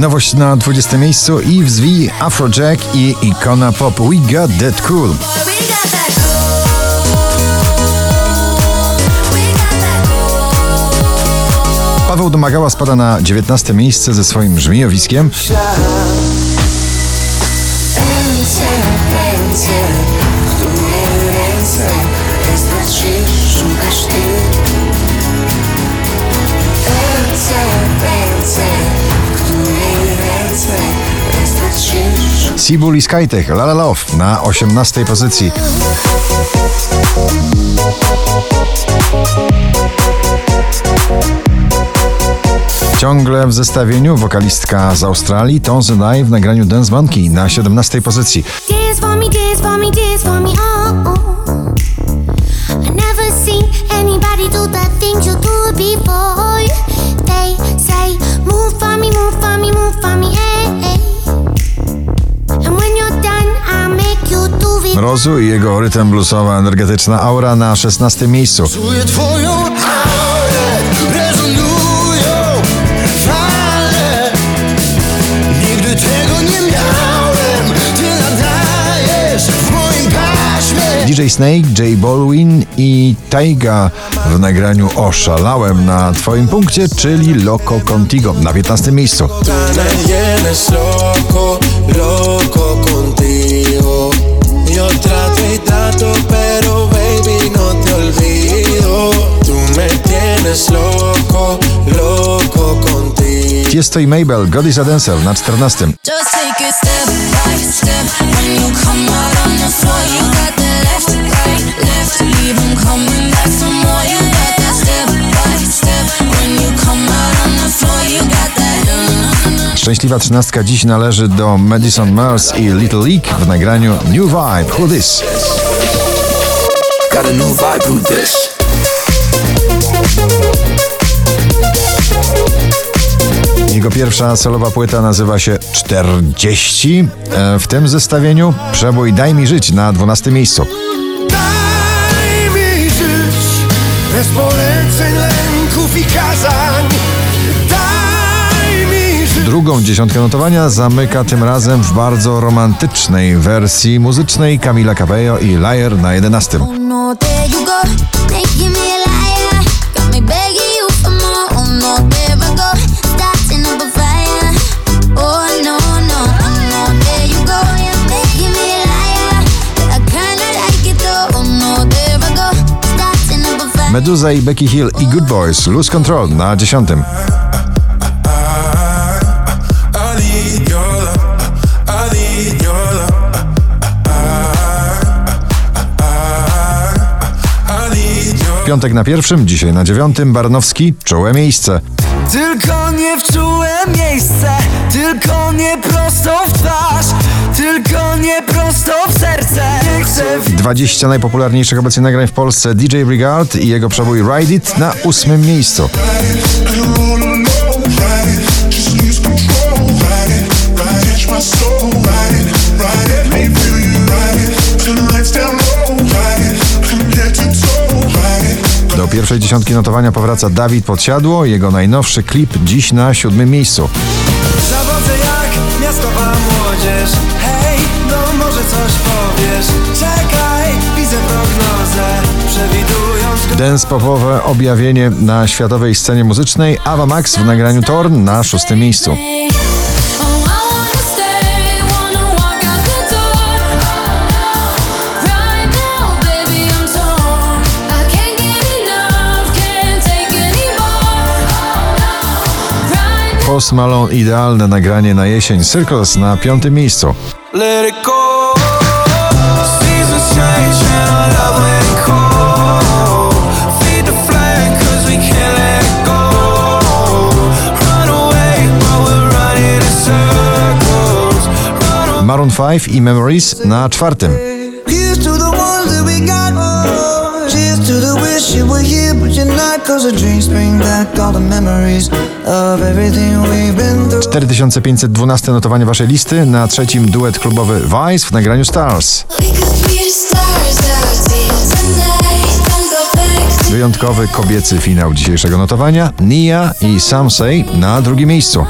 Nowość na 20 miejscu i w zwi Afrojack i ikona pop We Got That Cool. Paweł Domagała spada na 19 miejsce ze swoim brzmiowiskiem. Ręce, ręce, które ręce Wystarczysz, szukasz ty Sibul i Skytech La La Love na 18 pozycji. Ciągle w zestawieniu wokalistka z Australii and I w nagraniu Dance Monkey na 17 pozycji. Oh. oh. Anybody do the things you do before. They say, move i jego rytm bluesowa energetyczna aura na 16 miejscu. Czuję twoją aurę, rezonują fale Nigdy tego nie miałem, ty nadajesz w moim paśmie DJ Snake, J Balwin i Taiga w nagraniu Oszalałem na twoim punkcie, czyli Loco Contigo na 15 miejscu. You come out on the floor, you got that. Szczęśliwa trzynastka dziś należy do Madison Mars i Little League w nagraniu New Vibe, Who This? Jego pierwsza solowa płyta nazywa się 40. E, W tym zestawieniu przebój Daj mi żyć na 12 miejscu. Daj mi żyć bez poleceń, lęków i kazań. Daj mi żyć. Drugą dziesiątkę notowania zamyka tym razem w bardzo romantycznej wersji muzycznej Camila Cabello i Liar na 11. Meduza i Becky Hill i Good Boys Lose Control na 10. I need your love. I need your love. I need your Piątek na pierwszym, dzisiaj na dziewiątym. Barnowski, czołe miejsce. Tylko nie w czułe miejsce, tylko nie prosto w twarz, tylko nie prosto w serce. Nie chcę w 20 najpopularniejszych obecnie nagrań w Polsce DJ Brigard i jego przebój Ride It na ósmym miejscu. Ride it. Pierwszej dziesiątki notowania powraca Dawid Podsiadło, jego najnowszy klip dziś na siódmym miejscu. Zawodzę jak miastowa młodzież. Hej, no może coś powiesz. Czekaj, widzę prognozę, przewidując. Dance popowe objawienie na światowej scenie muzycznej Ava Max w nagraniu Torn na szóstym miejscu. Post Malone idealne nagranie na jesień. Circles na piątym miejscu. Maroon 5 i Memories na czwartym. Wish you were here, but you're not. Cause the dreams bring back all the memories of everything we've been through. 4512 notowanie waszej listy, na trzecim duet klubowy Vice w nagraniu Stars. Wyjątkowy kobiecy finał dzisiejszego notowania Nia i Sam Say na drugim miejscu.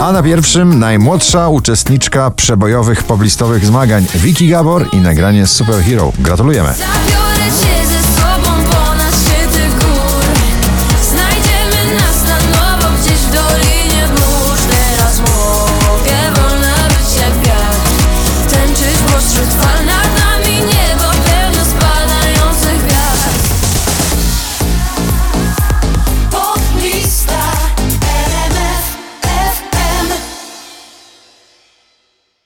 A na pierwszym najmłodsza uczestniczka przebojowych poplistowych zmagań Vicky Gabor i nagranie Superhero. Gratulujemy.